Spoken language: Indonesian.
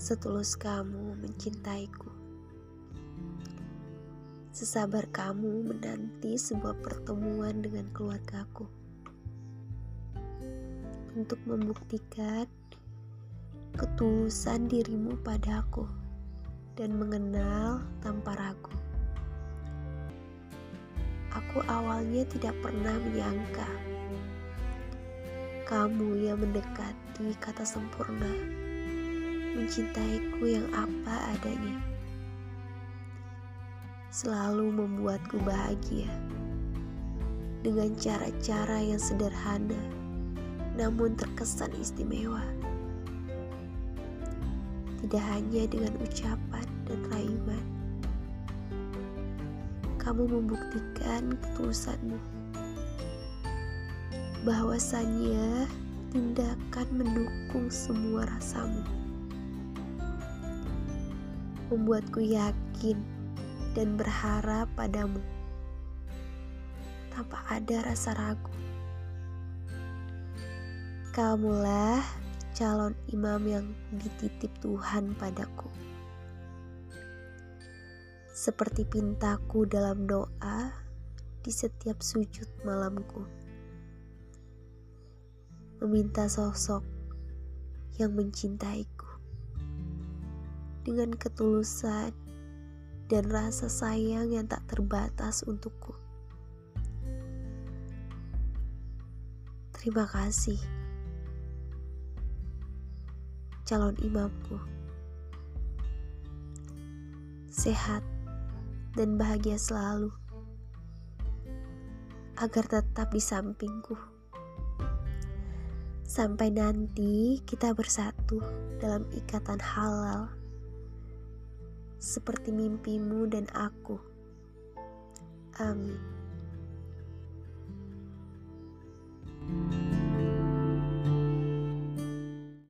setulus kamu mencintaiku. Sesabar kamu menanti sebuah pertemuan dengan keluargaku. Untuk membuktikan ketulusan dirimu padaku dan mengenal tanpa ragu. Aku awalnya tidak pernah menyangka kamu yang mendekati kata sempurna, mencintaiku yang apa adanya selalu membuatku bahagia dengan cara-cara yang sederhana namun terkesan istimewa. Tidak hanya dengan ucapan dan rayuan, kamu membuktikan ketulusanmu. Bahwasannya tindakan mendukung semua rasamu. Membuatku yakin dan berharap padamu tanpa ada rasa ragu. Kamulah calon imam yang dititip Tuhan padaku. Seperti pintaku dalam doa di setiap sujud malamku. Meminta sosok yang mencintaiku dengan ketulusan dan rasa sayang yang tak terbatas untukku. Terima kasih, calon imamku. Sehat dan bahagia selalu, agar tetap di sampingku. Sampai nanti kita bersatu dalam ikatan halal seperti mimpimu dan aku. Amin.